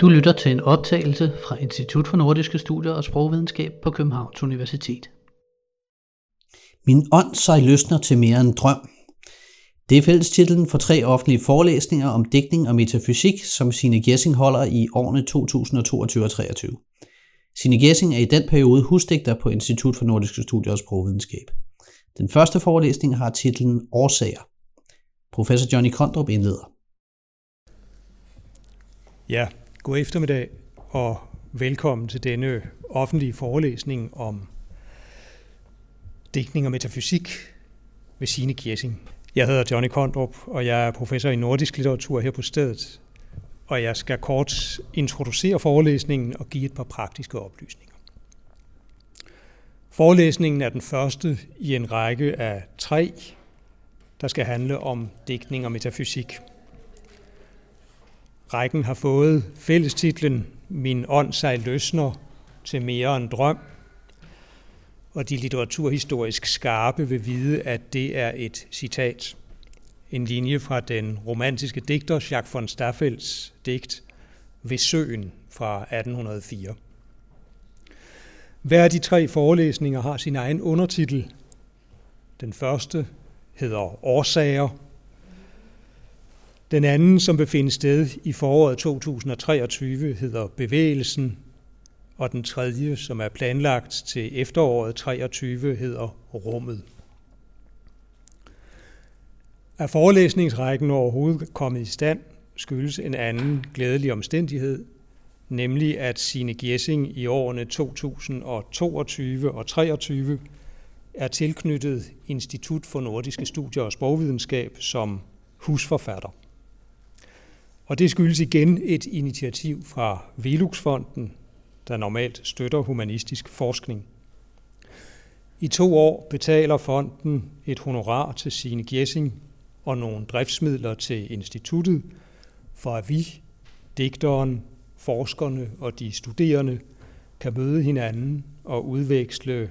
Du lytter til en optagelse fra Institut for Nordiske Studier og Sprogvidenskab på Københavns Universitet. Min ånd sig løsner til mere end drøm. Det er fællestitlen for tre offentlige forelæsninger om digtning og metafysik, som Sine Gessing holder i årene 2022 og 2023. Sine Gessing er i den periode husdigter på Institut for Nordiske Studier og Sprogvidenskab. Den første forelæsning har titlen Årsager. Professor Johnny Kondrup indleder. Ja, god eftermiddag og velkommen til denne offentlige forelæsning om digtning og metafysik ved Signe Kiesing. Jeg hedder Johnny Kondrup, og jeg er professor i nordisk litteratur her på stedet. Og jeg skal kort introducere forelæsningen og give et par praktiske oplysninger. Forelæsningen er den første i en række af tre, der skal handle om digtning og metafysik. Rækken har fået fællestitlen Min ånd sig løsner til mere end drøm, og de litteraturhistorisk skarpe vil vide, at det er et citat. En linje fra den romantiske digter Jacques von Staffelds digt Ved søen fra 1804. Hver af de tre forelæsninger har sin egen undertitel. Den første hedder Årsager, den anden, som vil finde sted i foråret 2023, hedder Bevægelsen, og den tredje, som er planlagt til efteråret 23, hedder Rummet. Er forelæsningsrækken overhovedet kommet i stand, skyldes en anden glædelig omstændighed, nemlig at Sine Gjessing i årene 2022 og 23 er tilknyttet Institut for Nordiske Studier og Sprogvidenskab som husforfatter. Og det skyldes igen et initiativ fra Veluxfonden, der normalt støtter humanistisk forskning. I to år betaler fonden et honorar til sine Gjessing og nogle driftsmidler til instituttet, for at vi, digteren, forskerne og de studerende kan møde hinanden og udveksle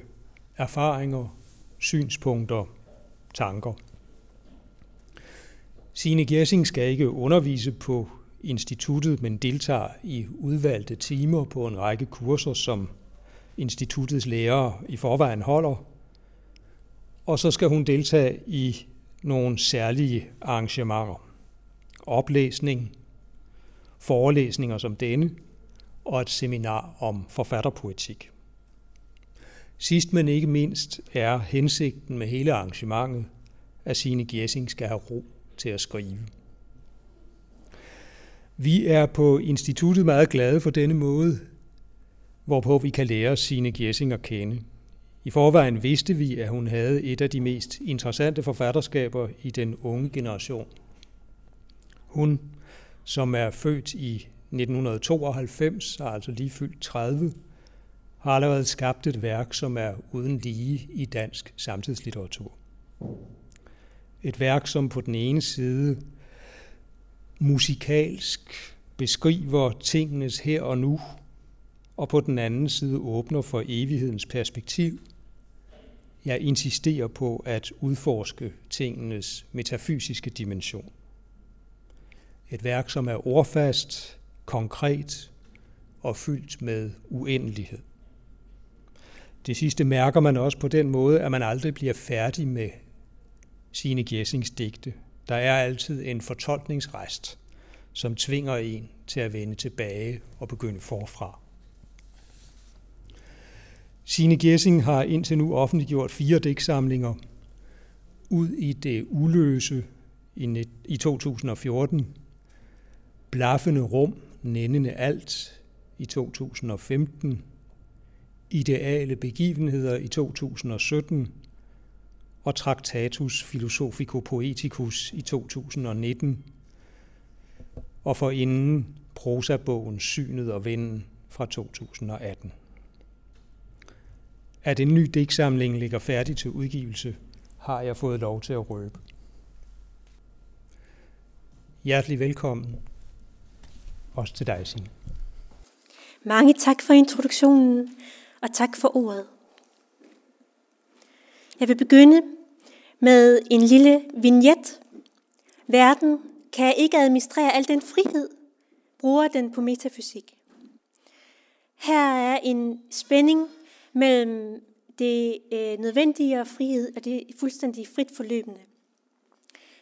erfaringer, synspunkter, tanker. Signe Gessing skal ikke undervise på instituttet, men deltager i udvalgte timer på en række kurser, som instituttets lærere i forvejen holder. Og så skal hun deltage i nogle særlige arrangementer. Oplæsning, forelæsninger som denne og et seminar om forfatterpoetik. Sidst men ikke mindst er hensigten med hele arrangementet, at Signe Gjessing skal have ro til at skrive. Vi er på instituttet meget glade for denne måde, hvorpå vi kan lære sine Gjessing at kende. I forvejen vidste vi, at hun havde et af de mest interessante forfatterskaber i den unge generation. Hun, som er født i 1992, har altså lige fyldt 30, har allerede skabt et værk, som er uden lige i dansk samtidslitteratur. Et værk, som på den ene side musikalsk beskriver tingenes her og nu, og på den anden side åbner for evighedens perspektiv. Jeg insisterer på at udforske tingenes metafysiske dimension. Et værk, som er ordfast, konkret og fyldt med uendelighed. Det sidste mærker man også på den måde, at man aldrig bliver færdig med sine Gessings digte. Der er altid en fortolkningsrest, som tvinger en til at vende tilbage og begynde forfra. Sine Gessing har indtil nu offentliggjort fire digtsamlinger. Ud i det uløse i 2014, Blaffende rum, nændende alt i 2015, Ideale begivenheder i 2017 og Tractatus Philosophico Poeticus i 2019, og for inden prosabogen Synet og Vinden fra 2018. At en ny digtsamling ligger færdig til udgivelse, har jeg fået lov til at røbe. Hjertelig velkommen. Også til dig, Signe. Mange tak for introduktionen, og tak for ordet. Jeg vil begynde med en lille vignet. Verden kan ikke administrere al den frihed, bruger den på metafysik. Her er en spænding mellem det øh, nødvendige og frihed og det fuldstændig frit forløbende.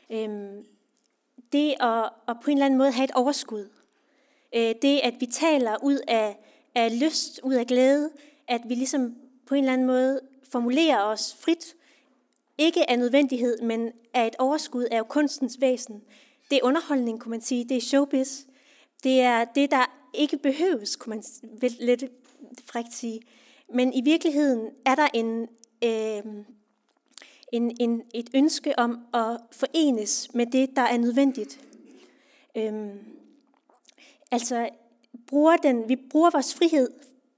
Øhm, det at, at på en eller anden måde have et overskud. Øh, det at vi taler ud af, af lyst, ud af glæde, at vi ligesom på en eller anden måde formulerer os frit, ikke af nødvendighed, men af et overskud af kunstens væsen. Det er underholdning, kunne man sige. Det er showbiz. Det er det, der ikke behøves, kunne man lidt frækt sige. Men i virkeligheden er der en, øh, en, en, et ønske om at forenes med det, der er nødvendigt. Øh, altså, bruger den, vi bruger vores frihed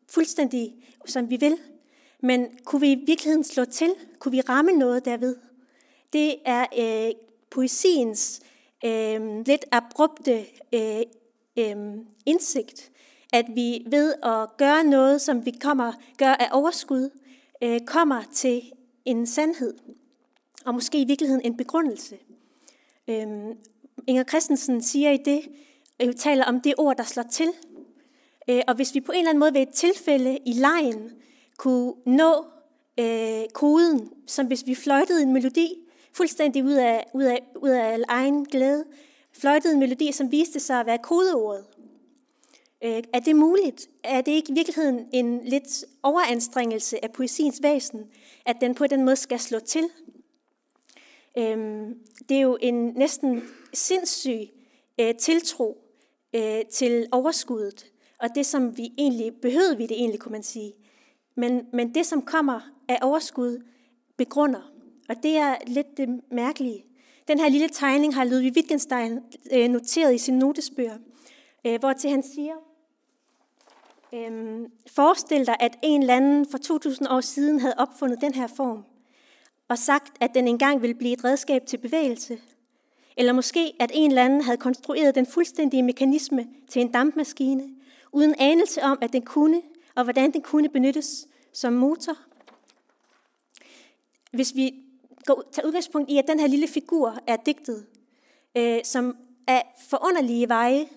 fuldstændig, som vi vil, men kunne vi i virkeligheden slå til? Kunne vi ramme noget derved? Det er øh, poesiens øh, lidt abrupte øh, øh, indsigt, at vi ved at gøre noget, som vi kommer gør af overskud, øh, kommer til en sandhed, og måske i virkeligheden en begrundelse. Øh, Inger Christensen siger i det, øh, taler om det ord, der slår til. Øh, og hvis vi på en eller anden måde ved et tilfælde i lejen kunne nå øh, koden, som hvis vi fløjtede en melodi, fuldstændig ud af, ud af, ud af egen glæde, fløjtede en melodi, som viste sig at være kodeordet. Øh, er det muligt? Er det ikke i virkeligheden en lidt overanstrengelse af poesiens væsen, at den på den måde skal slå til? Øh, det er jo en næsten sindssyg øh, tiltro øh, til overskuddet, og det som vi egentlig, behøvede vi det egentlig, kunne man sige. Men, men det som kommer af overskud, begrunder. Og det er lidt det mærkelige. Den her lille tegning har Ludwig Wittgenstein øh, noteret i sin notesbøger, øh, hvor til han siger, øhm, forestil dig, at en eller anden for 2000 år siden havde opfundet den her form, og sagt, at den engang ville blive et redskab til bevægelse. Eller måske, at en eller anden havde konstrueret den fuldstændige mekanisme til en dampmaskine, uden anelse om, at den kunne, og hvordan den kunne benyttes som motor. Hvis vi går, tager udgangspunkt i, at den her lille figur er digtet, øh, som af forunderlige veje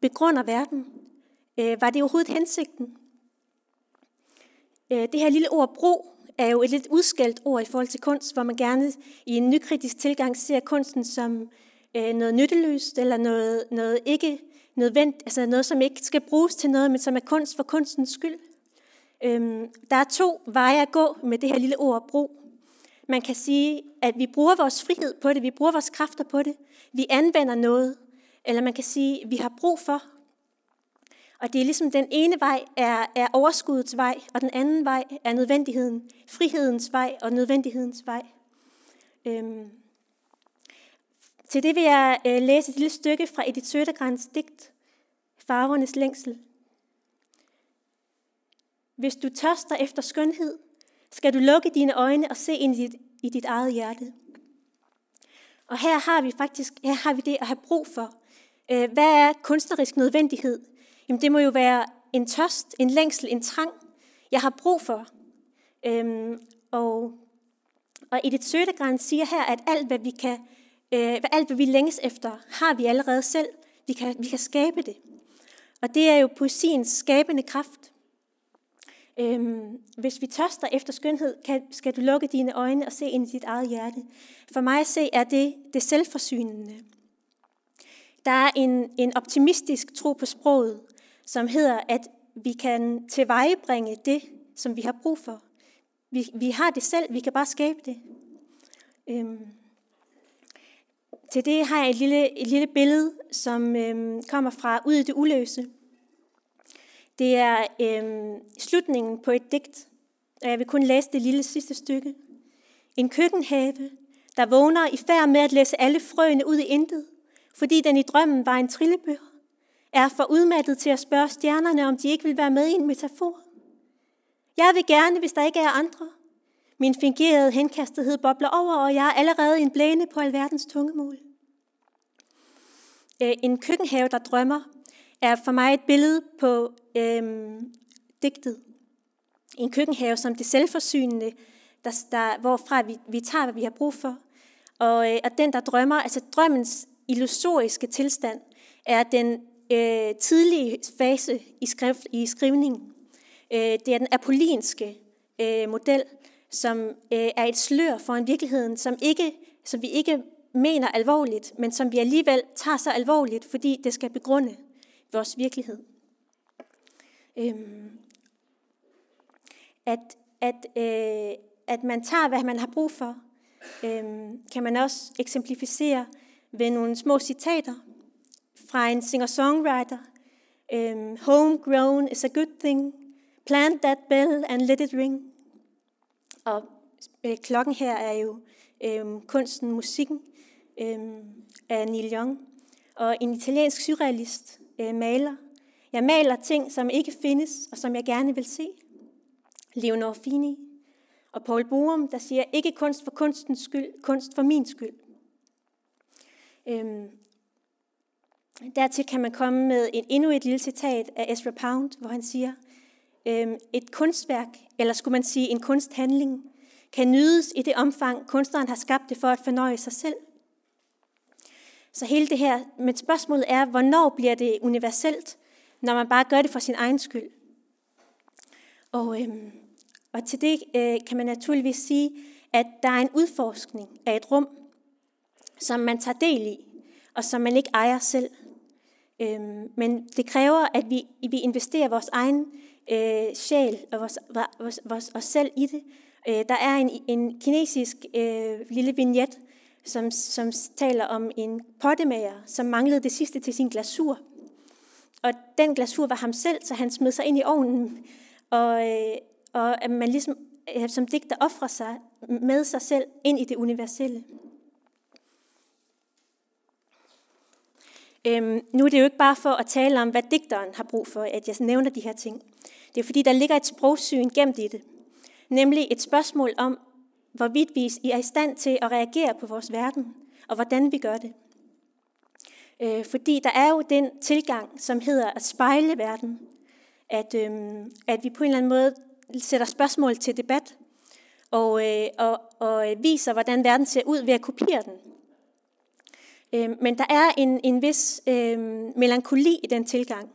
begrunder verden, øh, var det overhovedet hensigten? Øh, det her lille ord bro er jo et lidt udskældt ord i forhold til kunst, hvor man gerne i en nykritisk tilgang ser kunsten som øh, noget nytteløst, eller noget, noget ikke nødvendigt, altså noget, som ikke skal bruges til noget, men som er kunst for kunstens skyld. Øhm, der er to veje at gå med det her lille ord brug. Man kan sige, at vi bruger vores frihed på det, vi bruger vores kræfter på det, vi anvender noget, eller man kan sige, at vi har brug for. Og det er ligesom den ene vej er, er overskuddets vej, og den anden vej er nødvendigheden, frihedens vej og nødvendighedens vej. Øhm. Til det vil jeg øh, læse et lille stykke fra Edith Sødergrens digt, Farvernes længsel. Hvis du tørster efter skønhed, skal du lukke dine øjne og se ind i dit, i dit eget hjerte. Og her har vi faktisk her har vi det at have brug for. Øh, hvad er kunstnerisk nødvendighed? Jamen det må jo være en tørst, en længsel, en trang, jeg har brug for. Øhm, og, og Edith Sødegren siger her, at alt hvad vi kan, øh, alt hvad vi længes efter, har vi allerede selv. Vi kan, vi kan skabe det. Og det er jo poesiens skabende kraft. Øhm, hvis vi tørster efter skønhed, kan, skal du lukke dine øjne og se ind i dit eget hjerte. For mig at se er det det selvforsynende. Der er en, en optimistisk tro på sproget, som hedder, at vi kan tilvejebringe det, som vi har brug for. Vi, vi har det selv, vi kan bare skabe det. Øhm, til det har jeg et lille, et lille billede, som øhm, kommer fra Ud i det uløse. Det er øhm, slutningen på et digt, og jeg vil kun læse det lille sidste stykke. En køkkenhave, der vågner i færd med at læse alle frøene ud i intet, fordi den i drømmen var en trillebør, er for udmattet til at spørge stjernerne, om de ikke vil være med i en metafor. Jeg vil gerne, hvis der ikke er andre. Min fingerede henkastethed bobler over, og jeg er allerede en blæne på alverdens tungemål. Øh, en køkkenhave, der drømmer, er for mig et billede på øhm, digtet. En køkkenhave som det selvforsynende, der, der, hvorfra vi, vi tager, hvad vi har brug for. Og, øh, og den, der drømmer, altså drømmens illusoriske tilstand, er den øh, tidlige fase i, skrift, i skrivning. Øh, det er den apolinske øh, model, som øh, er et slør for en virkelighed, som, ikke, som vi ikke mener alvorligt, men som vi alligevel tager så alvorligt, fordi det skal begrunde vores virkelighed. Øhm, at, at, øh, at man tager, hvad man har brug for, øhm, kan man også eksemplificere ved nogle små citater fra en singer-songwriter. Øhm, Homegrown is a good thing. Plant that bell and let it ring. Og øh, klokken her er jo øh, kunsten, musikken øh, af Neil Young. Og en italiensk surrealist øh, maler. Jeg maler ting, som ikke findes, og som jeg gerne vil se. Leonor Fini og Paul Borum, der siger, ikke kunst for kunstens skyld, kunst for min skyld. Øhm, dertil kan man komme med et, endnu et lille citat af Ezra Pound, hvor han siger, øhm, et kunstværk, eller skulle man sige en kunsthandling, kan nydes i det omfang, kunstneren har skabt det for at fornøje sig selv. Så hele det her, men spørgsmålet er, hvornår bliver det universelt, når man bare gør det for sin egen skyld? Og, øhm, og til det øh, kan man naturligvis sige, at der er en udforskning af et rum, som man tager del i, og som man ikke ejer selv. Øhm, men det kræver, at vi, vi investerer vores egen øh, sjæl og vores, vores, vores, os selv i det. Øh, der er en, en kinesisk øh, lille vignet, som, som taler om en pottemager, som manglede det sidste til sin glasur. Og den glasur var ham selv, så han smed sig ind i ovnen, og, øh, og at man ligesom øh, som digter offrer sig med sig selv ind i det universelle. Øhm, nu er det jo ikke bare for at tale om, hvad digteren har brug for, at jeg nævner de her ting. Det er fordi, der ligger et sprogsyn gemt i det. Nemlig et spørgsmål om, hvorvidt vi er i stand til at reagere på vores verden, og hvordan vi gør det. Øh, fordi der er jo den tilgang, som hedder at spejle verden. At, øh, at vi på en eller anden måde sætter spørgsmål til debat, og, øh, og, og viser, hvordan verden ser ud ved at kopiere den. Øh, men der er en, en vis øh, melankoli i den tilgang,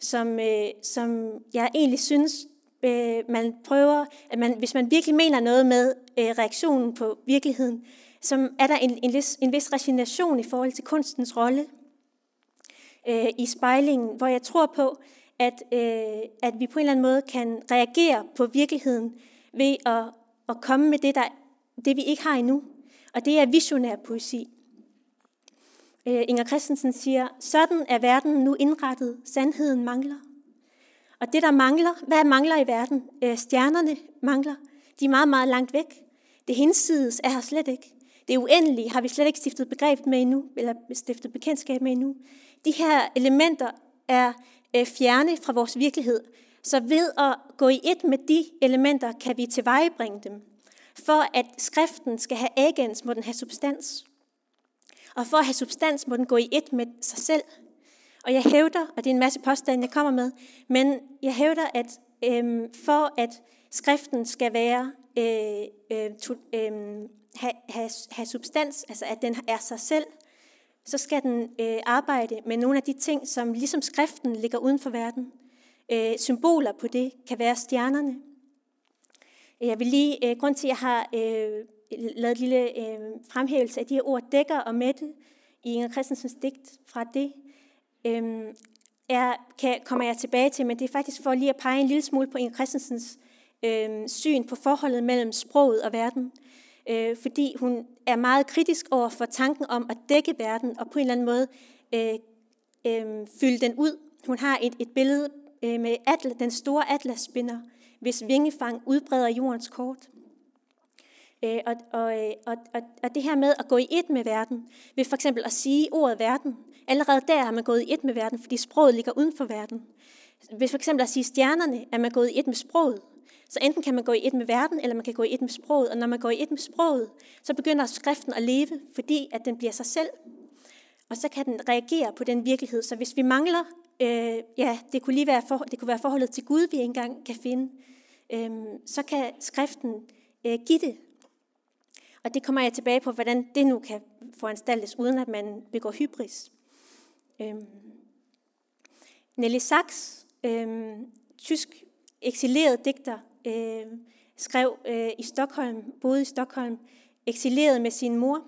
som, øh, som jeg egentlig synes, øh, man prøver, at man, hvis man virkelig mener noget med øh, reaktionen på virkeligheden, så er der en, en, vis, en vis resignation i forhold til kunstens rolle øh, i spejlingen, hvor jeg tror på, at, øh, at vi på en eller anden måde kan reagere på virkeligheden ved at, at komme med det, der, det, vi ikke har endnu. Og det er visionær poesi. Øh, Inger Christensen siger, sådan er verden nu indrettet, sandheden mangler. Og det, der mangler, hvad mangler i verden? Øh, stjernerne mangler. De er meget, meget langt væk. Det hinsides er her slet ikke. Det uendelige har vi slet ikke stiftet begreb med endnu, eller stiftet bekendtskab med endnu. De her elementer er øh, fjerne fra vores virkelighed. Så ved at gå i et med de elementer, kan vi tilvejebringe dem. For at skriften skal have agens, må den have substans. Og for at have substans, må den gå i et med sig selv. Og jeg hævder, og det er en masse påstande, jeg kommer med, men jeg hævder, at øhm, for at skriften skal være øh, øh, to, øh, have, have, have substans, altså at den er sig selv, så skal den øh, arbejde med nogle af de ting, som ligesom skriften ligger uden for verden. Øh, symboler på det kan være stjernerne. Jeg vil lige, øh, grund til, at jeg har øh, lavet en lille øh, fremhævelse af de her ord, dækker og mætte, i Inger Christensens digt fra det, øh, er, kan, kommer jeg tilbage til, men det er faktisk for lige at pege en lille smule på Inger Christensens øh, syn på forholdet mellem sproget og verden. Øh, fordi hun er meget kritisk over for tanken om at dække verden og på en eller anden måde øh, øh, fylde den ud. Hun har et, et billede øh, med atlas, den store atlasspinder, hvis vingefang udbreder jordens kort. Øh, og, og, øh, og, og, og det her med at gå i et med verden, ved for eksempel at sige ordet verden, allerede der er man gået i et med verden, fordi sproget ligger uden for verden. Hvis for eksempel at sige stjernerne, er man gået i et med sproget. Så enten kan man gå i et med verden, eller man kan gå i et med sproget. Og når man går i et med sproget, så begynder skriften at leve, fordi at den bliver sig selv. Og så kan den reagere på den virkelighed. Så hvis vi mangler, øh, ja, det kunne lige være, for, det kunne være forholdet til Gud, vi engang kan finde, øh, så kan skriften øh, give det. Og det kommer jeg tilbage på, hvordan det nu kan foranstaltes, uden at man begår hybris. Øhm, Nelly Sachs, øhm, tysk eksileret digter, øhm, skrev øh, i Stockholm, boede i Stockholm, eksileret med sin mor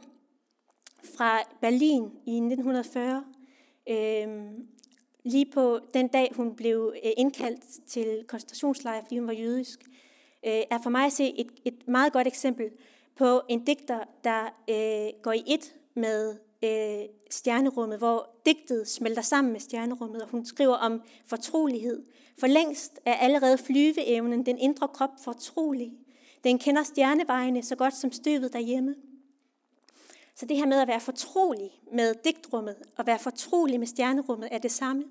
fra Berlin i 1940. Øhm, lige på den dag, hun blev øh, indkaldt til koncentrationslejr, fordi hun var jødisk, øh, er for mig at se et, et meget godt eksempel på en digter, der øh, går i et med øh, stjernerummet, hvor digtet smelter sammen med stjernerummet, og hun skriver om fortrolighed. For længst er allerede flyveevnen, den indre krop, fortrolig. Den kender stjernevejene så godt som støvet derhjemme. Så det her med at være fortrolig med digtrummet og være fortrolig med stjernerummet er det samme.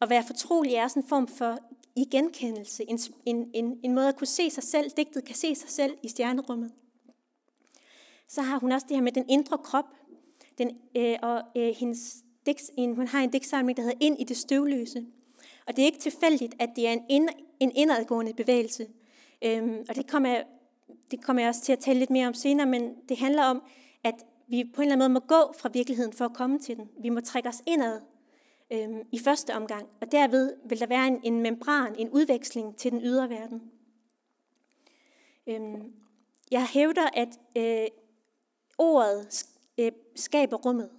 At være fortrolig er sådan en form for igenkendelse, en, en, en, en måde at kunne se sig selv, digtet kan se sig selv i stjernerummet. Så har hun også det her med den indre krop, den, øh, og øh, hendes digt, en, hun har en digtsamling, der hedder Ind i det støvløse. Og det er ikke tilfældigt, at det er en, ind, en indadgående bevægelse. Øhm, og det kommer, jeg, det kommer jeg også til at tale lidt mere om senere, men det handler om, at vi på en eller anden måde må gå fra virkeligheden for at komme til den. Vi må trække os indad øhm, i første omgang, og derved vil der være en, en membran, en udveksling til den ydre verden. Øhm, jeg hævder, at øh, ordet øh, skaber rummet.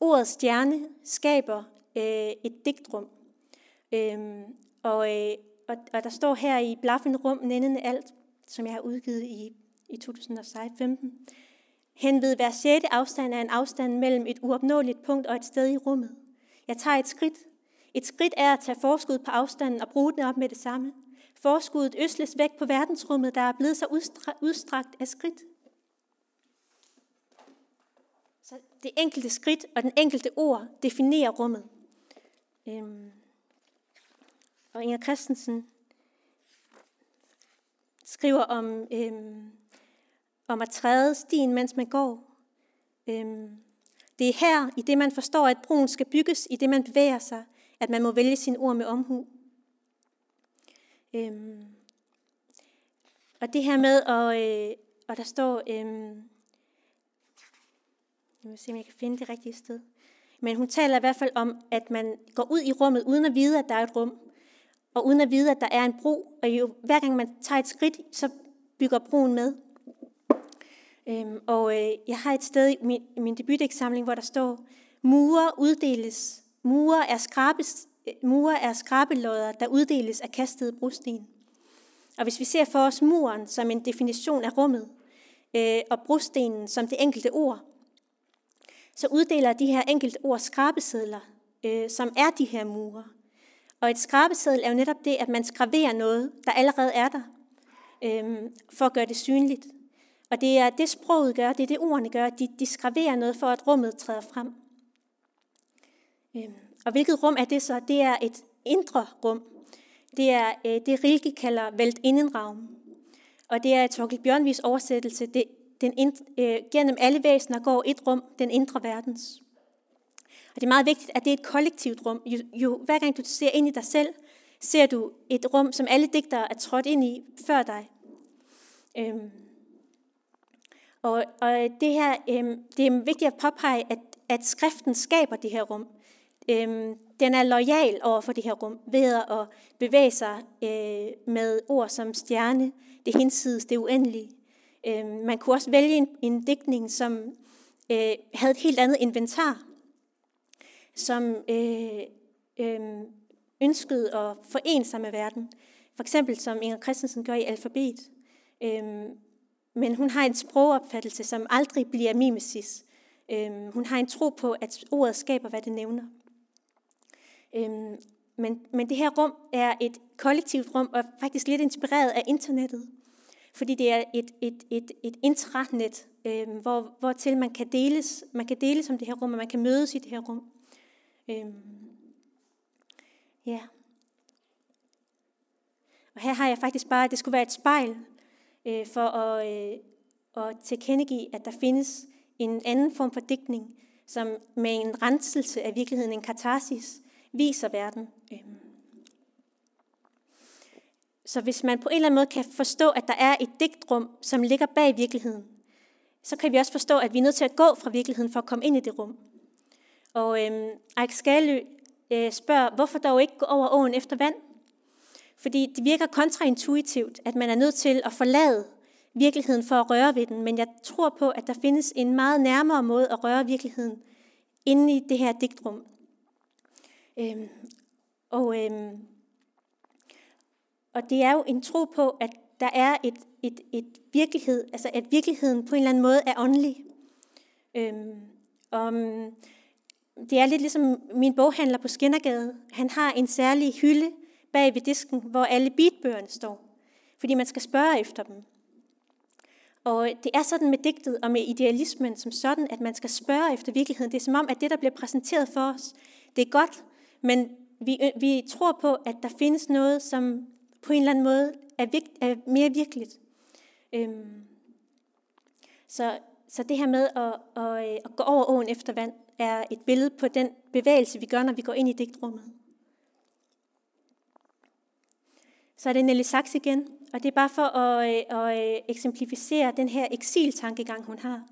Ordet stjerne skaber øh, et digtrum. Øhm, og, øh, og, og der står her i Blaffen Rum nændende alt, som jeg har udgivet i, i 2015. Hen ved hver sjette afstand er en afstand mellem et uopnåeligt punkt og et sted i rummet. Jeg tager et skridt. Et skridt er at tage forskud på afstanden og bruge den op med det samme. Forskuddet øsles væk på verdensrummet, der er blevet så udstrakt af skridt. Så det enkelte skridt og den enkelte ord definerer rummet. Øhm. Og Inger Christensen skriver om, øhm, om at træde stien, mens man går. Øhm, det er her, i det man forstår, at broen skal bygges, i det man bevæger sig, at man må vælge sine ord med omhu. Øhm, og det her med, og, øh, og der står, øhm, jeg vil se, om jeg kan finde det rigtige sted. Men hun taler i hvert fald om, at man går ud i rummet, uden at vide, at der er et rum, og uden at vide, at der er en bro. Og jo, hver gang man tager et skridt, så bygger broen med. Øhm, og øh, jeg har et sted i min, i min debuteksamling, hvor der står, mure uddeles. Mure er, skrabes, mure er skrabelodder, der uddeles af kastede brosten. Og hvis vi ser for os muren som en definition af rummet, øh, og brostenen som det enkelte ord, så uddeler de her enkelt ord skrabesedler, øh, som er de her mure. Og et skrabeseddel er jo netop det, at man skraverer noget, der allerede er der, øh, for at gøre det synligt. Og det er det, sproget gør, det er det, ordene gør. De, de skraverer noget for, at rummet træder frem. Øh, og hvilket rum er det så? Det er et indre rum. Det er øh, det, Rilke kalder vælt indenraum. Og det er Torkel Bjørnvis oversættelse. Det, den ind, øh, gennem alle væsener går et rum, den indre verdens. Og det er meget vigtigt, at det er et kollektivt rum. Jo, jo, hver gang du ser ind i dig selv, ser du et rum, som alle digtere er trådt ind i før dig. Øhm. Og, og det her, øhm, det er vigtigt at påpege, at, at skriften skaber det her rum. Øhm, den er lojal over for det her rum ved at bevæge sig øh, med ord som stjerne, det hinsides, det uendelige. Øh, man kunne også vælge en, en digtning, som øh, havde et helt andet inventar, som øh, øh, ønskede at forene sig med verden. For eksempel som Inger Christensen gør i alfabet. Øh, men hun har en sprogopfattelse, som aldrig bliver mimesis. Øh, hun har en tro på, at ordet skaber, hvad det nævner. Øh, men, men det her rum er et kollektivt rum, og faktisk lidt inspireret af internettet fordi det er et, et, et, et intranet, øh, hvor, hvor til man kan deles, man kan deles om det her rum, og man kan mødes i det her rum. Øh, ja. Og her har jeg faktisk bare, at det skulle være et spejl, øh, for at, øh, at tilkendegive, at der findes en anden form for digtning, som med en renselse af virkeligheden, en katarsis, viser verden. Øh. Så hvis man på en eller anden måde kan forstå, at der er et digtrum, som ligger bag virkeligheden, så kan vi også forstå, at vi er nødt til at gå fra virkeligheden for at komme ind i det rum. Og øhm, Eik Skalø øh, spørger, hvorfor dog ikke gå over åen efter vand? Fordi det virker kontraintuitivt, at man er nødt til at forlade virkeligheden for at røre ved den, men jeg tror på, at der findes en meget nærmere måde at røre virkeligheden inde i det her digtrum. Øhm, og, øhm, og det er jo en tro på, at der er et, et, et virkelighed, altså at virkeligheden på en eller anden måde er åndelig. Øhm, og, det er lidt ligesom min boghandler på Skinnergade. Han har en særlig hylde bag ved disken, hvor alle beatbøgerne står, fordi man skal spørge efter dem. Og det er sådan med digtet og med idealismen som sådan, at man skal spørge efter virkeligheden. Det er som om, at det, der bliver præsenteret for os, det er godt, men vi, vi tror på, at der findes noget, som på en eller anden måde er, vigt, er mere virkeligt. Øhm, så, så det her med at, at, øh, at gå over åen efter vand, er et billede på den bevægelse, vi gør, når vi går ind i digtrummet. Så er det Nelly Sachs igen, og det er bare for at, øh, at øh, eksemplificere den her eksiltankegang, hun har,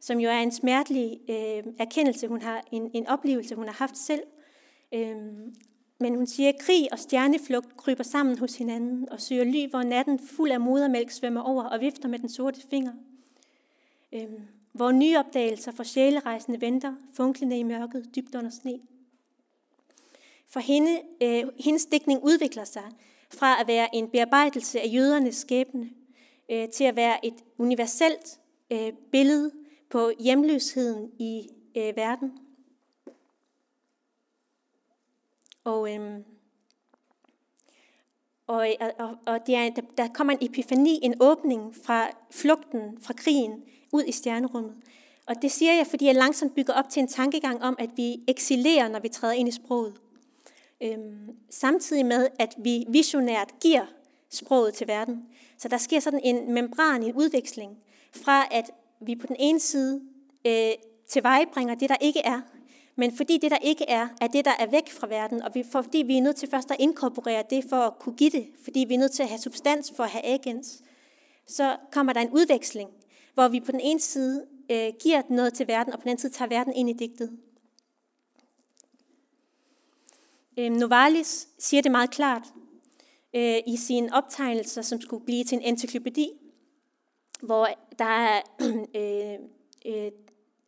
som jo er en smertelig øh, erkendelse, hun har, en, en oplevelse, hun har haft selv. Øhm, men hun siger, at krig og stjerneflugt kryber sammen hos hinanden og søger ly, hvor natten fuld af modermælk svømmer over og vifter med den sorte finger. Øhm, hvor nye opdagelser for sjælerejsende venter, funklende i mørket, dybt under sne. For hende, øh, hendes dækning udvikler sig fra at være en bearbejdelse af jødernes skæbne øh, til at være et universelt øh, billede på hjemløsheden i øh, verden. Og, øhm, øh, og, og, og det er, der, der kommer en epifani, en åbning fra flugten fra krigen ud i stjernerummet. Og det siger jeg, fordi jeg langsomt bygger op til en tankegang om, at vi eksilerer, når vi træder ind i sproget. Øhm, samtidig med, at vi visionært giver sproget til verden. Så der sker sådan en membran, en udveksling, fra at vi på den ene side øh, tilvejebringer det, der ikke er, men fordi det, der ikke er, er det, der er væk fra verden, og vi, fordi vi er nødt til først at inkorporere det for at kunne give det, fordi vi er nødt til at have substans for at have agens, så kommer der en udveksling, hvor vi på den ene side øh, giver noget til verden, og på den anden side tager verden ind i digtet. Øh, Novalis siger det meget klart øh, i sine optegnelser, som skulle blive til en encyklopædi, hvor der er øh, øh,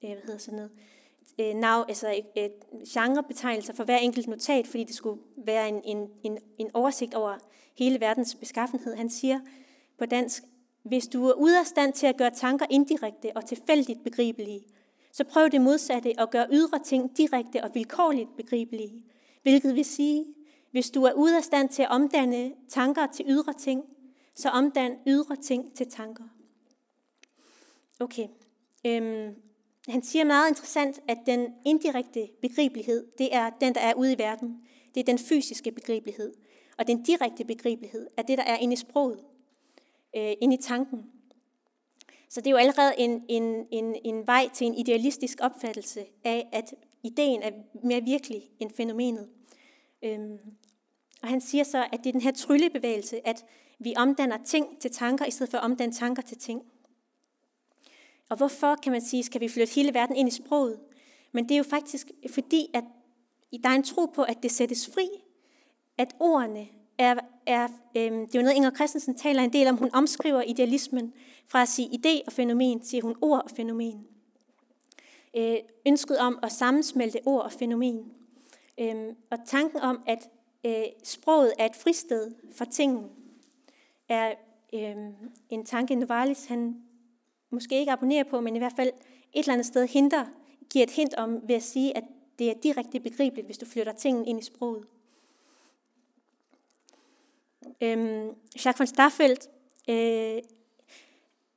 øh, hvad hedder sådan noget, øh, Øh, nav, altså øh, genrebetegnelser for hver enkelt notat, fordi det skulle være en, en, en, en oversigt over hele verdens beskaffenhed. Han siger på dansk, hvis du er ude af stand til at gøre tanker indirekte og tilfældigt begribelige, så prøv det modsatte og gør ydre ting direkte og vilkårligt begribelige. Hvilket vil sige, hvis du er ude af stand til at omdanne tanker til ydre ting, så omdan ydre ting til tanker. Okay. Øhm, han siger meget interessant, at den indirekte begribelighed, det er den, der er ude i verden. Det er den fysiske begribelighed. Og den direkte begribelighed er det, der er inde i sproget øh, inde i tanken. Så det er jo allerede en, en, en, en vej til en idealistisk opfattelse af, at ideen er mere virkelig end fænomenet. Øhm, og han siger så, at det er den her tryllebevægelse, at vi omdanner ting til tanker, i stedet for at omdanne tanker til ting. Og hvorfor, kan man sige, skal vi flytte hele verden ind i sproget? Men det er jo faktisk fordi, at der er en tro på, at det sættes fri, at ordene er, er øhm, det er jo noget, Inger Christensen taler en del om. Hun omskriver idealismen fra at sige idé og fænomen, til hun ord og fænomen. Øh, ønsket om at sammensmelte ord og fænomen. Øh, og tanken om, at øh, sproget er et fristed for tingene, er øh, en tanke, Novalis han måske ikke abonnerer på, men i hvert fald et eller andet sted hindrer, giver et hint om ved at sige, at det er direkte begribeligt, hvis du flytter tingene ind i sproget. Øhm, Jacques von Staffeldt øh,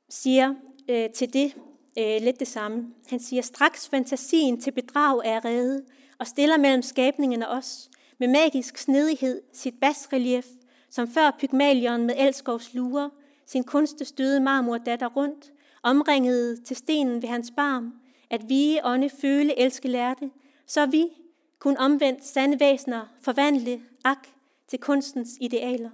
siger øh, til det øh, lidt det samme. Han siger, straks fantasien til bedrag er reddet, og stiller mellem skabningen og os, med magisk snedighed sit basrelief, som før Pygmalion med Elskovs lurer, sin kunstestøde marmor datter rundt, omringede til stenen ved hans barm, at vi ånde føle elske lærte, så vi, kun omvendt sande væsener, forvandle ak til kunstens idealer.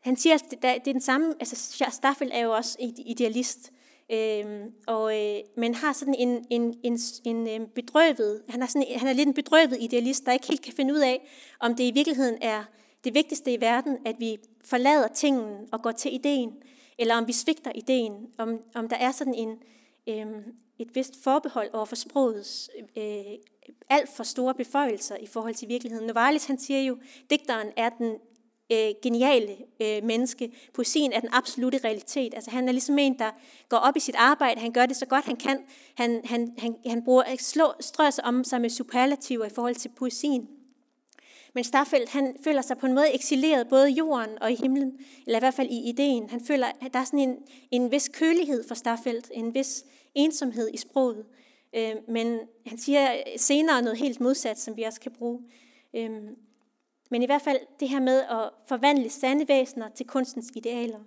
Han siger, at det er den samme, altså Staffel er jo også idealist, øh, og, øh, men har sådan en, en, en, en øhm, bedrøvet, han er, sådan, han er lidt en bedrøvet idealist, der ikke helt kan finde ud af, om det i virkeligheden er det vigtigste i verden, at vi forlader tingen og går til ideen, eller om vi svigter ideen, om, om der er sådan en, øh, et vist forbehold over for sprogets øh, alt for store beføjelser i forhold til virkeligheden. Novalis han siger jo, digteren er den øh, geniale øh, menneske. Poesien er den absolute realitet. Altså han er ligesom en, der går op i sit arbejde, han gør det så godt han kan. Han, han, han, han bruger, slår, strør sig om sig med superlativer i forhold til poesien. Men Starfeldt, han føler sig på en måde eksileret både i jorden og i himlen, eller i hvert fald i ideen. Han føler, at der er sådan en, en vis kølighed for Starfeldt, en vis ensomhed i sproget. Øh, men han siger senere noget helt modsat, som vi også kan bruge. Øh, men i hvert fald det her med at forvandle sande væsener til kunstens idealer.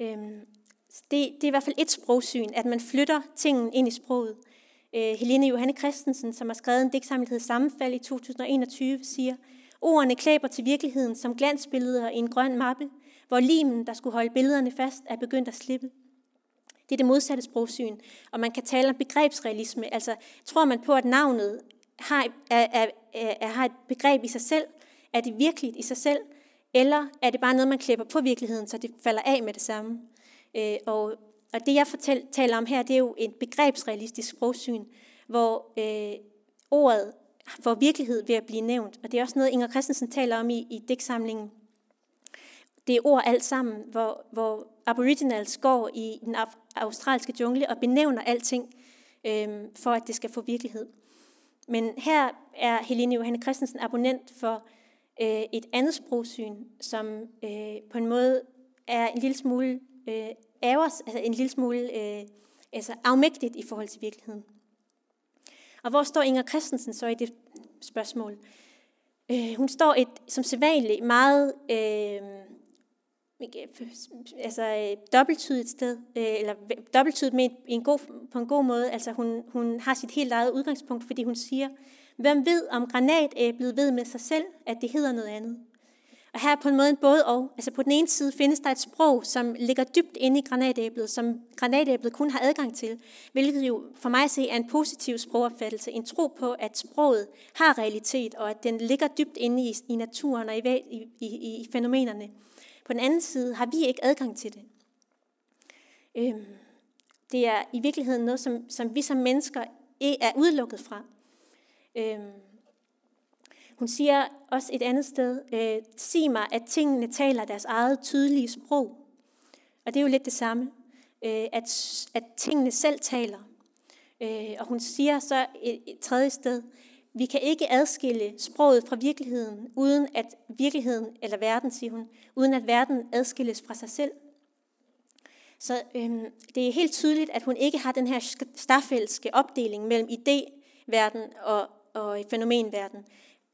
Øh, det, det er i hvert fald et sprogsyn, at man flytter tingen ind i sproget. Øh, Helene Johanne Christensen, som har skrevet en digtsamling, hedder Sammenfald i 2021, siger, Ordene klæber til virkeligheden som glansbilleder i en grøn mappe, hvor limen, der skulle holde billederne fast, er begyndt at slippe. Det er det modsatte sprogsyn, og man kan tale om begrebsrealisme. Altså, tror man på, at navnet har, er, er, er, har et begreb i sig selv? Er det virkeligt i sig selv? Eller er det bare noget, man klæber på virkeligheden, så det falder af med det samme? Øh, og, og det, jeg fortæl, taler om her, det er jo et begrebsrealistisk sprogsyn, hvor øh, ordet får virkelighed ved at blive nævnt. Og det er også noget, Inger Christensen taler om i, i digtsamlingen. Det er ord alt sammen, hvor, hvor aboriginals går i den australske jungle og benævner alting, øh, for at det skal få virkelighed. Men her er Helene Johanne Christensen abonnent for øh, et andet sprogsyn, som øh, på en måde er en lille smule øh, æres, altså en lille smule øh, altså afmægtigt i forhold til virkeligheden. Og hvor står Inger Christensen så i det spørgsmål? Øh, hun står et, som sædvanligt meget øh, altså, dobbelttydigt sted, øh, eller dobbelttydigt med en god, på en god måde. Altså hun, hun har sit helt eget udgangspunkt, fordi hun siger, hvem ved, om granatæblet ved med sig selv, at det hedder noget andet. Og her er på en måde en både og. Altså på den ene side findes der et sprog, som ligger dybt inde i granatæblet, som granatæblet kun har adgang til, hvilket jo for mig at se er en positiv sprogopfattelse, en tro på, at sproget har realitet, og at den ligger dybt inde i, i naturen og i, i, i, i fænomenerne. På den anden side har vi ikke adgang til det. Øhm, det er i virkeligheden noget, som, som vi som mennesker er udelukket fra. Øhm, hun siger også et andet sted, øh, sig mig, at tingene taler deres eget tydelige sprog. Og det er jo lidt det samme, øh, at, at tingene selv taler. Øh, og hun siger så et, et tredje sted, vi kan ikke adskille sproget fra virkeligheden, uden at virkeligheden, eller verden, siger hun, uden at verden adskilles fra sig selv. Så øhm, det er helt tydeligt, at hun ikke har den her staffældske opdeling mellem idéverden og, og fænomenverden.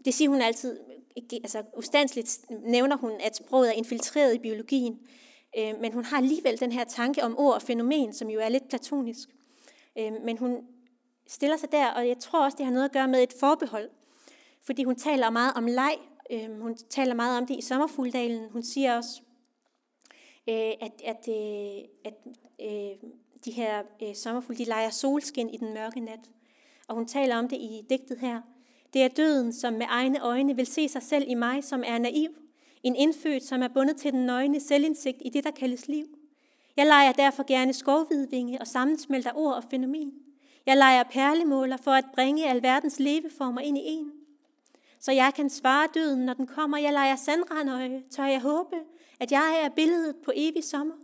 Det siger hun altid, altså ustandsligt nævner hun, at sproget er infiltreret i biologien, øh, men hun har alligevel den her tanke om ord og fænomen, som jo er lidt platonisk. Øh, men hun stiller sig der, og jeg tror også, det har noget at gøre med et forbehold. Fordi hun taler meget om leg. Øh, hun taler meget om det i Sommerfugldalen. Hun siger også, øh, at, at, øh, at øh, de her øh, sommerfugle, de leger solskin i den mørke nat. Og hun taler om det i digtet her. Det er døden, som med egne øjne vil se sig selv i mig, som er naiv. En indfødt, som er bundet til den nøgne selvindsigt i det, der kaldes liv. Jeg leger derfor gerne skovhvidvinge og sammensmelter ord og fænomen. Jeg leger perlemåler for at bringe alverdens leveformer ind i en. Så jeg kan svare døden, når den kommer. Jeg leger sandrandøje, tør jeg håbe, at jeg er billedet på evig sommer.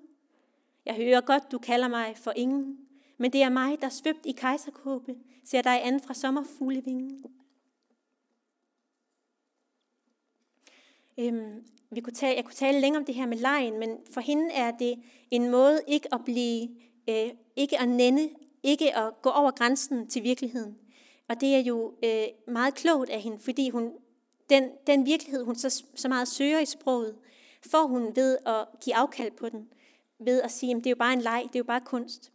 Jeg hører godt, du kalder mig for ingen, men det er mig, der svøbt i kejserkåbe, ser dig an fra sommerfuglevingen. Øhm, vi kunne tale, jeg kunne tale længere om det her med lejen, men for hende er det en måde ikke at blive, øh, ikke at nænde ikke at gå over grænsen til virkeligheden. Og det er jo øh, meget klogt af hende, fordi hun, den, den virkelighed, hun så, så meget søger i sproget, får hun ved at give afkald på den, ved at sige, at det er jo bare en leg, det er jo bare kunst.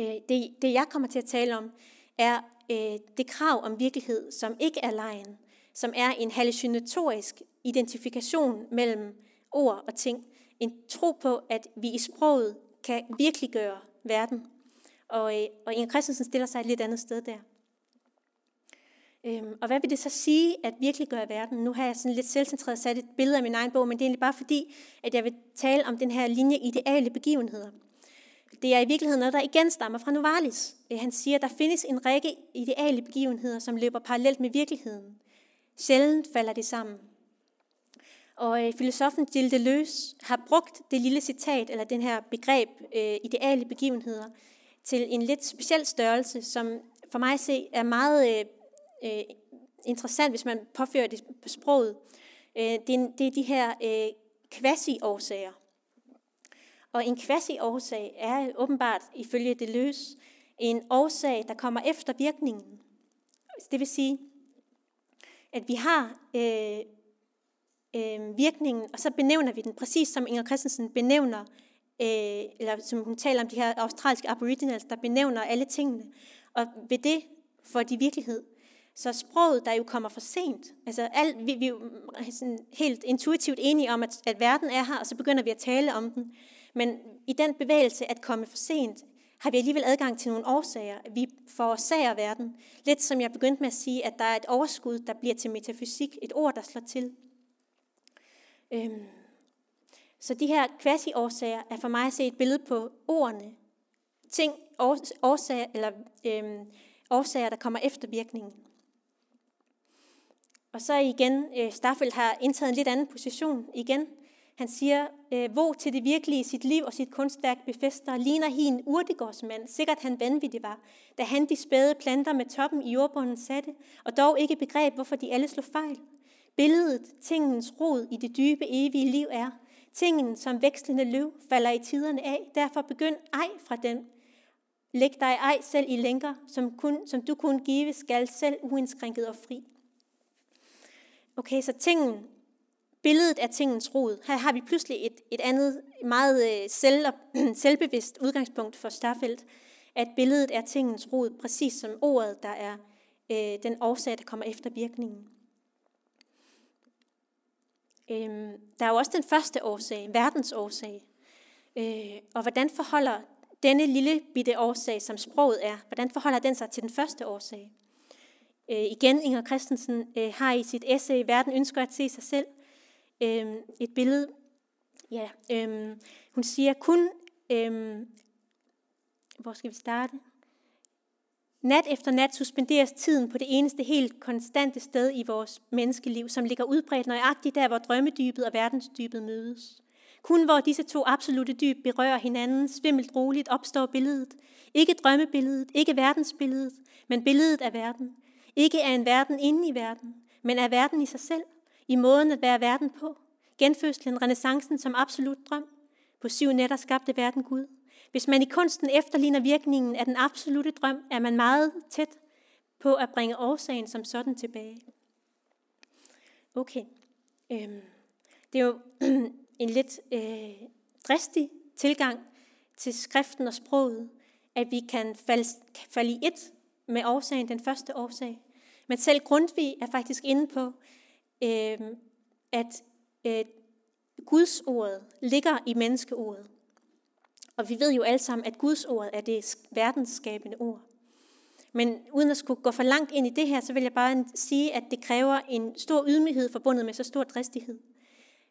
Øh, det, det jeg kommer til at tale om, er øh, det krav om virkelighed, som ikke er lejen, som er en hallucinatorisk identifikation mellem ord og ting. En tro på, at vi i sproget kan virkeliggøre verden. Og, øh, og Inger Christensen stiller sig et lidt andet sted der. Øhm, og hvad vil det så sige at virkeliggøre verden? Nu har jeg sådan lidt selvcentreret sat et billede af min egen bog, men det er egentlig bare fordi, at jeg vil tale om den her linje ideale begivenheder. Det er i virkeligheden noget, der igen stammer fra Novalis. Øh, han siger, at der findes en række ideale begivenheder, som løber parallelt med virkeligheden. Sjældent falder de sammen. Og øh, filosofen Gilles Deleuze har brugt det lille citat, eller den her begreb, øh, ideale begivenheder, til en lidt speciel størrelse, som for mig at se er meget øh, øh interessant, hvis man påfører det på sproget. Øh, det, er, det er de her øh, quasi-årsager. Og en quasi-årsag er åbenbart, ifølge Deleuze, en årsag, der kommer efter virkningen. Det vil sige, at vi har øh, øh, virkningen, og så benævner vi den, præcis som Inger Christensen benævner, øh, eller som hun taler om de her australske aboriginals, der benævner alle tingene. Og ved det får de virkelighed. Så sproget, der jo kommer for sent, altså alt, vi, vi er jo sådan helt intuitivt enige om, at, at verden er her, og så begynder vi at tale om den. Men i den bevægelse at komme for sent, har vi alligevel adgang til nogle årsager. Vi forårsager verden. Lidt som jeg begyndte med at sige, at der er et overskud, der bliver til metafysik, et ord, der slår til. Øhm. Så de her quasi-årsager er for mig at se et billede på ordene. Ting, årsager, eller øhm, årsager, der kommer efter virkningen. Og så igen, øh, Staffel har indtaget en lidt anden position igen. Han siger, øh, hvor til det virkelige sit liv og sit kunstværk befester, ligner hin urtegårdsmand, sikkert han vanvittig var, da han de spæde planter med toppen i jordbunden satte, og dog ikke begreb, hvorfor de alle slog fejl. Billedet, tingens rod i det dybe, evige liv er, tingen som vekslende løv falder i tiderne af, derfor begynd ej fra den. Læg dig ej selv i lænker, som, kun, som du kun give skal selv uindskrænket og fri. Okay, så tingen billedet af tingens rod. Her har vi pludselig et, et andet meget øh, selv, selvbevidst udgangspunkt for Starfeldt, at billedet er tingens rod, præcis som ordet, der er øh, den årsag, der kommer efter virkningen. Øhm, der er jo også den første årsag, verdens årsag. Øh, og hvordan forholder denne lille bitte årsag, som sproget er, hvordan forholder den sig til den første årsag? Øh, igen, Inger Christensen øh, har i sit essay, Verden ønsker at se sig selv, øh, et billede. Ja, øh, hun siger kun, øh, hvor skal vi starte? Nat efter nat suspenderes tiden på det eneste helt konstante sted i vores menneskeliv, som ligger udbredt nøjagtigt der, hvor drømmedybet og verdensdybet mødes. Kun hvor disse to absolute dyb berører hinanden, svimmelt roligt opstår billedet. Ikke drømmebilledet, ikke verdensbilledet, men billedet af verden. Ikke af en verden inde i verden, men af verden i sig selv – i måden at være verden på. Genfødslen, renaissancen som absolut drøm. På syv nætter skabte verden Gud. Hvis man i kunsten efterligner virkningen af den absolute drøm, er man meget tæt på at bringe årsagen som sådan tilbage. Okay. Øhm, det er jo en lidt øh, dristig tilgang til skriften og sproget, at vi kan falde, falde i et med årsagen, den første årsag. Men selv Grundtvig er faktisk inde på, øh, at øh, Guds ordet ligger i menneskeordet. Og vi ved jo alle sammen, at Guds ord er det verdensskabende ord. Men uden at skulle gå for langt ind i det her, så vil jeg bare sige, at det kræver en stor ydmyghed forbundet med så stor dristighed.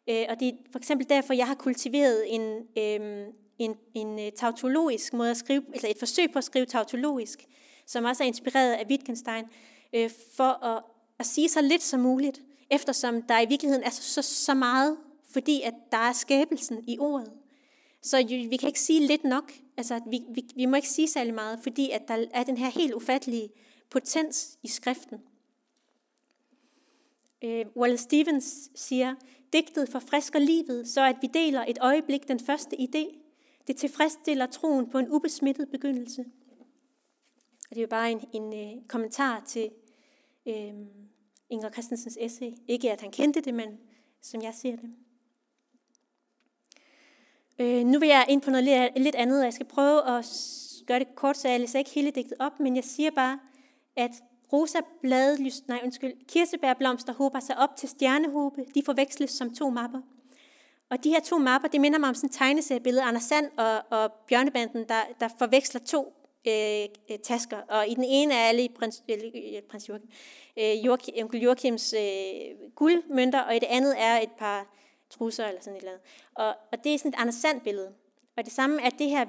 Øh, og det er for eksempel derfor, jeg har kultiveret en, øhm, en, en øh, tautologisk måde at skrive, altså et forsøg på at skrive tautologisk, som også er inspireret af Wittgenstein, øh, for at, at sige så lidt som muligt eftersom der i virkeligheden er så, så, så meget, fordi at der er skabelsen i ordet. Så vi kan ikke sige lidt nok, altså vi, vi, vi må ikke sige særlig meget, fordi at der er den her helt ufattelige potens i skriften. Øh, Wallace Stevens siger, digtet forfrisker livet, så at vi deler et øjeblik den første idé. Det tilfredsstiller troen på en ubesmittet begyndelse. Og det er jo bare en, en øh, kommentar til, øh, Inger Christensens essay. Ikke at han kendte det, men som jeg ser det. Øh, nu vil jeg ind på noget lidt andet, og jeg skal prøve at gøre det kort, så jeg læser ikke hele digtet op, men jeg siger bare, at rosa bladlyst, nej undskyld, kirsebærblomster hober sig op til stjernehåbe, de forveksles som to mapper. Og de her to mapper, det minder mig om sådan et tegneseriebillede, Anders Sand og, og Bjørnebanden, der, der forveksler to øh, øh tasker. Og i den ene er alle prins, øh, øh, prins Joachim, øh, Joachim, onkel Joachims øh, guldmønter, og i det andet er et par trusser eller sådan et eller andet. Og, og det er sådan et Anders Sand billede. Og det samme er det her,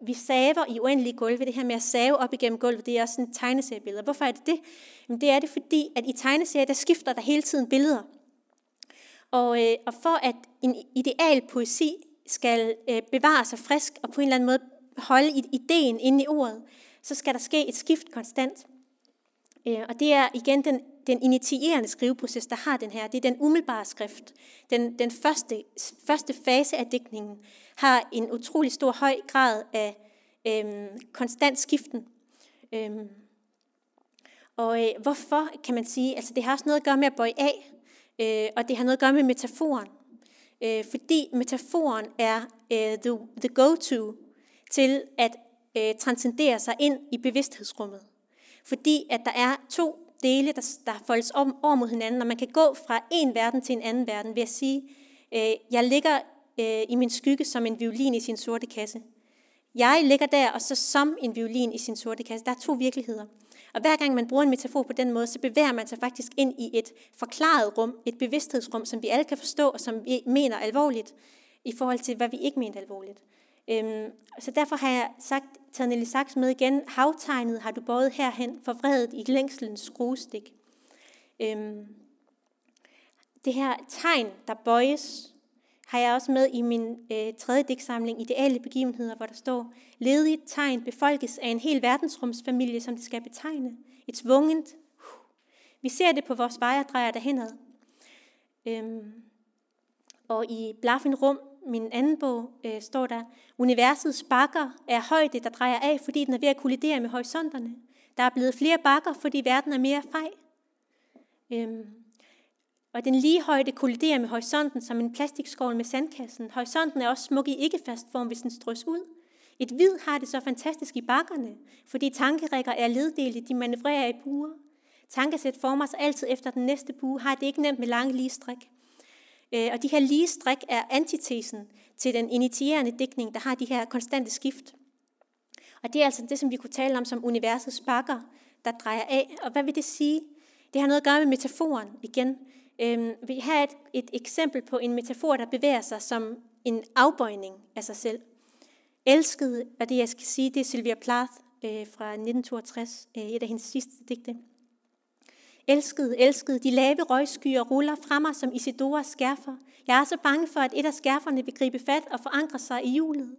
vi saver i uendelige gulve, det her med at save op igennem gulvet, det er også sådan et tegneseriebillede. Hvorfor er det det? Jamen det er det, fordi at i tegneserier, der skifter der hele tiden billeder. Og, øh, og for at en ideal poesi skal øh, bevare sig frisk og på en eller anden måde holde ideen inde i ordet, så skal der ske et skift konstant. Øh, og det er igen den, den initierende skriveproces, der har den her. Det er den umiddelbare skrift. Den, den første, første fase af digtningen har en utrolig stor høj grad af øhm, konstant skiften. Øhm, og øh, hvorfor, kan man sige, altså det har også noget at gøre med at bøje af, øh, og det har noget at gøre med metaforen. Øh, fordi metaforen er øh, the, the go-to til at øh, transcendere sig ind i bevidsthedsrummet. Fordi at der er to dele, der, der foldes om, over mod hinanden, og man kan gå fra en verden til en anden verden ved at sige, øh, jeg ligger øh, i min skygge som en violin i sin sorte kasse. Jeg ligger der, og så som en violin i sin sorte kasse. Der er to virkeligheder. Og hver gang man bruger en metafor på den måde, så bevæger man sig faktisk ind i et forklaret rum, et bevidsthedsrum, som vi alle kan forstå, og som vi mener alvorligt, i forhold til, hvad vi ikke mener alvorligt. Øhm, så derfor har jeg sagt, taget Nelly Sachs med igen. Havtegnet har du båret herhen, forvredet i længselens skruestik. Øhm, det her tegn, der bøjes, har jeg også med i min øh, tredje digtsamling, Ideale begivenheder, hvor der står, ledigt tegn befolkes af en hel verdensrumsfamilie, som det skal betegne. Et svungent. Vi ser det på vores vejerdrejer derhenad. Øhm, og i Blaffen Rum, min anden bog, øh, står der, universets bakker er højde, der drejer af, fordi den er ved at kollidere med horisonterne. Der er blevet flere bakker, fordi verden er mere fej. Øhm, og den lige højde kolliderer med horisonten som en plastikskål med sandkassen. Horisonten er også smuk i ikke fast form, hvis den strøs ud. Et hvid har det så fantastisk i bakkerne, fordi tankerækker er leddelte, de manøvrerer i buer. Tankesæt former sig altid efter den næste bue, har det ikke nemt med lange lige stræk. Øh, og de her lige stræk er antitesen til den initierende dækning, der har de her konstante skift. Og det er altså det, som vi kunne tale om som universets bakker, der drejer af. Og hvad vil det sige? Det har noget at gøre med metaforen igen. Øhm, vi har et, et eksempel på en metafor, der bevæger sig som en afbøjning af sig selv. Elskede, hvad det jeg skal sige, det er Sylvia Plath øh, fra 1962, øh, et af hendes sidste digte. Elskede, elskede, de lave røgskyer ruller fra mig som Isidoras skærfer. Jeg er så bange for, at et af skærferne vil gribe fat og forankre sig i hjulet.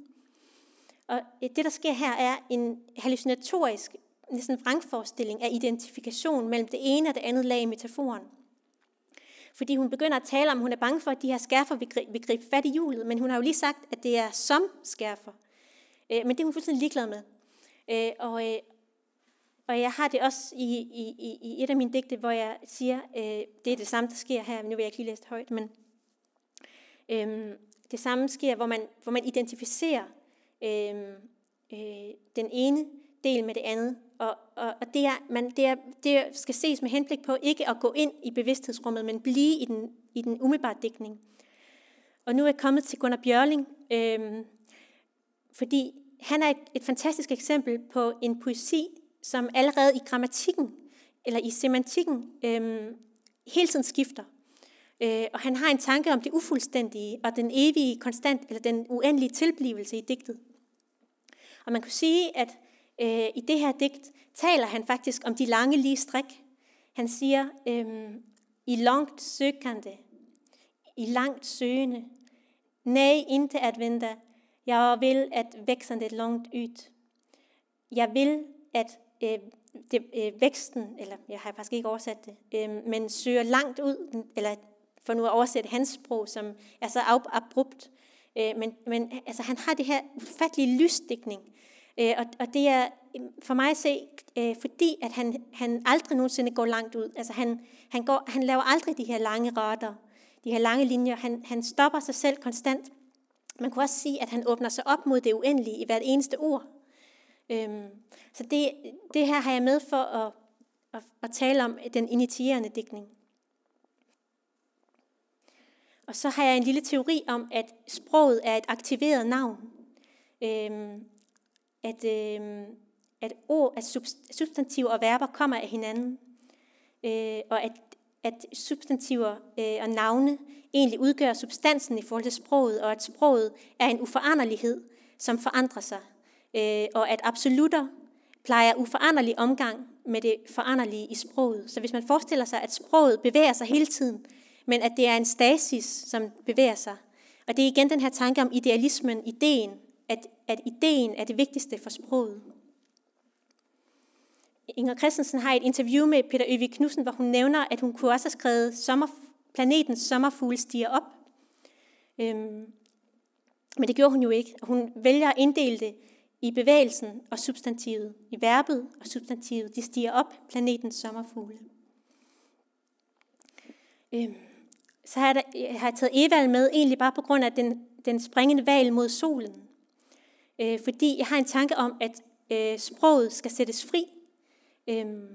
Og det, der sker her, er en hallucinatorisk, næsten vrangforestilling af identifikation mellem det ene og det andet lag i metaforen. Fordi hun begynder at tale om, at hun er bange for, at de her skærfer vil, gribe, fat i hjulet, men hun har jo lige sagt, at det er som skærfer. Øh, men det er hun fuldstændig ligeglad med. Øh, og, øh, og jeg har det også i, i, i et af mine digte, hvor jeg siger, øh, det er det samme, der sker her, nu vil jeg ikke lige læse det højt, men øh, det samme sker, hvor man, hvor man identificerer øh, øh, den ene del med det andet, og, og, og det, er, man, det, er, det skal ses med henblik på ikke at gå ind i bevidsthedsrummet, men blive i den, i den umiddelbare dækning. Og nu er jeg kommet til Gunnar Bjørling, øh, fordi han er et, et fantastisk eksempel på en poesi, som allerede i grammatikken, eller i semantikken, øh, hele tiden skifter. Øh, og han har en tanke om det ufuldstændige, og den evige konstant, eller den uendelige tilblivelse i digtet. Og man kunne sige, at øh, i det her digt taler han faktisk om de lange lige stræk. Han siger, øh, i langt søgende, i langt søgende, nej, ikke at vente, jeg vil at væksende langt ud. Jeg vil at øh, det, øh, væksten, eller jeg har faktisk ikke oversat det, øh, men søger langt ud, eller for nu at oversætte hans sprog, som er så abrupt. Øh, men men altså, han har det her ufattelige lysdækning, øh, og, og det er øh, for mig at se, øh, fordi at han, han aldrig nogensinde går langt ud. Altså han, han, går, han laver aldrig de her lange rødder, de her lange linjer. Han, han stopper sig selv konstant. Man kunne også sige, at han åbner sig op mod det uendelige i hvert eneste ord. Øhm, så det, det her har jeg med for at, at, at tale om den initierende digtning. Og så har jeg en lille teori om, at sproget er et aktiveret navn. Øhm, at, øhm, at ord, at substantiver og verber kommer af hinanden. Øh, og at, at substantiver øh, og navne egentlig udgør substansen i forhold til sproget, og at sproget er en uforanderlighed, som forandrer sig. Øh, og at absolutter plejer uforanderlig omgang med det foranderlige i sproget. Så hvis man forestiller sig, at sproget bevæger sig hele tiden, men at det er en stasis, som bevæger sig. Og det er igen den her tanke om idealismen, ideen, at, at ideen er det vigtigste for sproget. Inger Christensen har et interview med Peter Øvig Knudsen, hvor hun nævner, at hun kunne også have skrevet sommer, planetens sommerfugle stiger op. Øhm, men det gjorde hun jo ikke. Hun vælger at inddele det i bevægelsen og substantivet, i verbet og substantivet. De stiger op, planetens sommerfugle. Øhm, så har jeg, jeg har taget Eval med, egentlig bare på grund af den, den springende val mod solen. Øh, fordi jeg har en tanke om, at øh, sproget skal sættes fri. Øhm,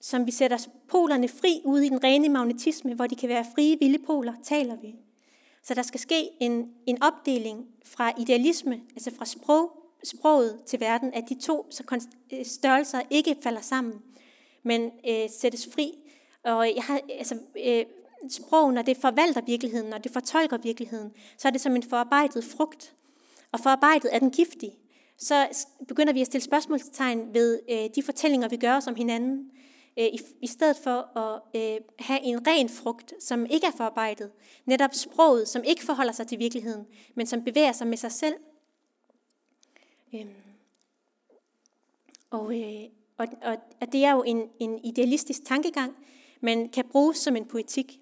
som vi sætter polerne fri ude i den rene magnetisme, hvor de kan være frie vilde poler, taler vi. Så der skal ske en, en opdeling fra idealisme, altså fra sprog, sproget til verden, at de to så øh, størrelser ikke falder sammen, men øh, sættes fri. Og jeg har, altså, øh, sprog, når det forvalter virkeligheden, når det fortolker virkeligheden, så er det som en forarbejdet frugt. Og forarbejdet er den giftig. Så begynder vi at stille spørgsmålstegn ved øh, de fortællinger, vi gør os om hinanden, øh, i, i stedet for at øh, have en ren frugt, som ikke er forarbejdet. Netop sproget, som ikke forholder sig til virkeligheden, men som bevæger sig med sig selv. Øh, og, øh, og, og, og det er jo en, en idealistisk tankegang, men kan bruges som en poetik.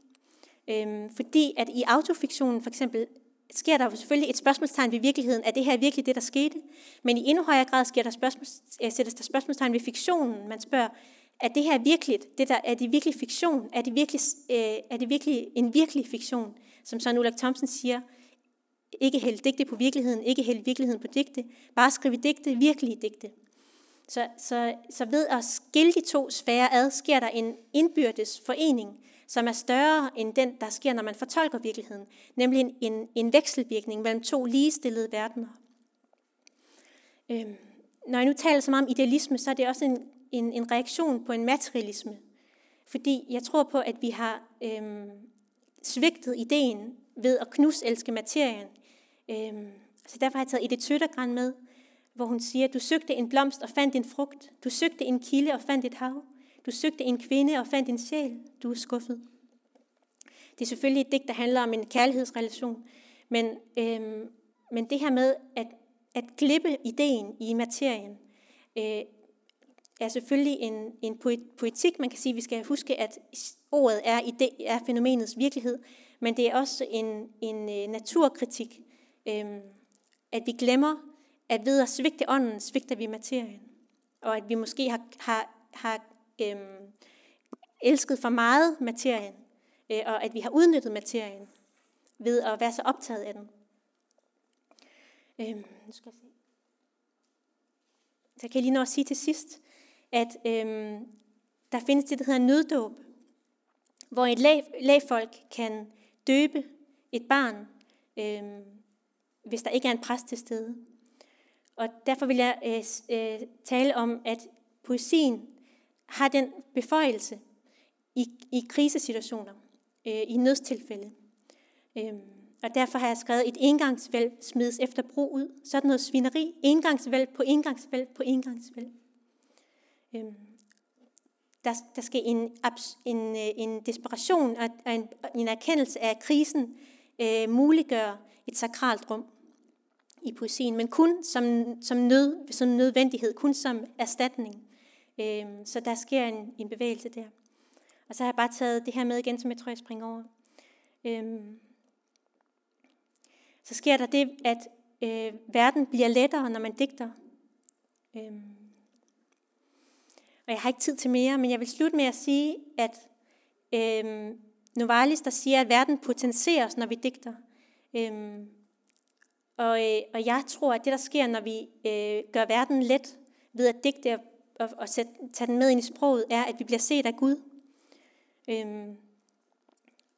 Øhm, fordi at i autofiktionen for eksempel sker der jo selvfølgelig et spørgsmålstegn ved virkeligheden. Er det her virkelig det, der skete? Men i endnu højere grad sker der spørgsmål, øh, sættes der spørgsmålstegn ved fiktionen. Man spørger, er det her virkeligt? Det der, er det virkelig fiktion? Er det virkelig, øh, er det virkelig en virkelig fiktion? Som Søren Ulrik Thomsen siger, ikke hælde digte på virkeligheden, ikke hælde virkeligheden på digte, bare skrive digte, virkelige digte. Så, så, så ved at skille de to sfære ad, sker der en indbyrdes forening, som er større end den, der sker, når man fortolker virkeligheden, nemlig en, en, en vekselvirkning mellem to ligestillede verdener. Øhm, når jeg nu taler så meget om idealisme, så er det også en, en, en reaktion på en materialisme. Fordi jeg tror på, at vi har øhm, svigtet ideen ved at knus elske materien. Øhm, så derfor har jeg taget Edith Søttergren med, hvor hun siger, du søgte en blomst og fandt en frugt. Du søgte en kilde og fandt et hav. Du søgte en kvinde og fandt en sjæl. Du er skuffet. Det er selvfølgelig et digt, der handler om en kærlighedsrelation. Men, øhm, men det her med at, at klippe ideen i materien, øh, er selvfølgelig en, en poetik. Man kan sige, at vi skal huske, at ordet er, ide, er fænomenets virkelighed, men det er også en, en øh, naturkritik, øhm, at vi glemmer, at ved at svigte ånden, svigter vi materien. Og at vi måske har, har, har øhm, elsket for meget materien, øh, og at vi har udnyttet materien ved at være så optaget af den. Øhm, nu skal jeg se. Så kan jeg lige nå at sige til sidst, at øhm, der findes det, der hedder nøddåb, hvor et lag, lagfolk kan døbe et barn, øhm, hvis der ikke er en præst til stede. Og derfor vil jeg øh, øh, tale om, at poesien har den beføjelse i, i krisesituationer, øh, i nødstilfælde. Øhm, og derfor har jeg skrevet et engangsvælv smides efter brug ud. Sådan noget svineri. Engangsvælv på engangsvælv på engangsvælv. Øhm, der, der skal en, en, øh, en desperation og en, en erkendelse af, krisen øh, muliggør et sakralt rum i poesien, men kun som, som, nød, som nødvendighed, kun som erstatning. Øhm, så der sker en, en bevægelse der. Og så har jeg bare taget det her med igen, som jeg tror, jeg springer over. Øhm, så sker der det, at øh, verden bliver lettere, når man digter. Øhm, og jeg har ikke tid til mere, men jeg vil slutte med at sige, at øhm, Novalis, der siger, at verden potentieres, når vi digter. Øhm, og, øh, og jeg tror, at det, der sker, når vi øh, gør verden let ved at digte og, og, og sætte, tage den med ind i sproget, er, at vi bliver set af Gud. Øhm,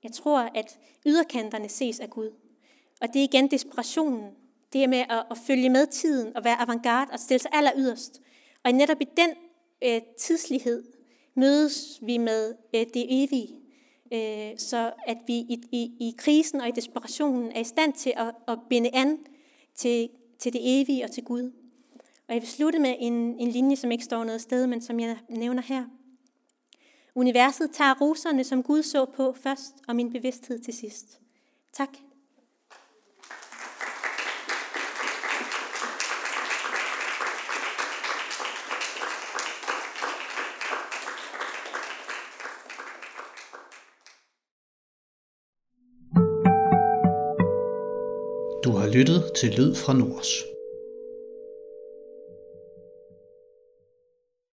Jeg tror, at yderkanterne ses af Gud. Og det er igen desperationen. Det er med at, at følge med tiden og være avantgarde og stille sig aller yderst. Og netop i den øh, tidslighed mødes vi med øh, det evige. Øh, så at vi i, i, i krisen og i desperationen er i stand til at, at binde an til, til det evige og til Gud. Og jeg vil slutte med en, en linje, som ikke står noget sted, men som jeg nævner her. Universet tager roserne, som Gud så på først, og min bevidsthed til sidst. Tak. Lyttet til Lyd fra Nords.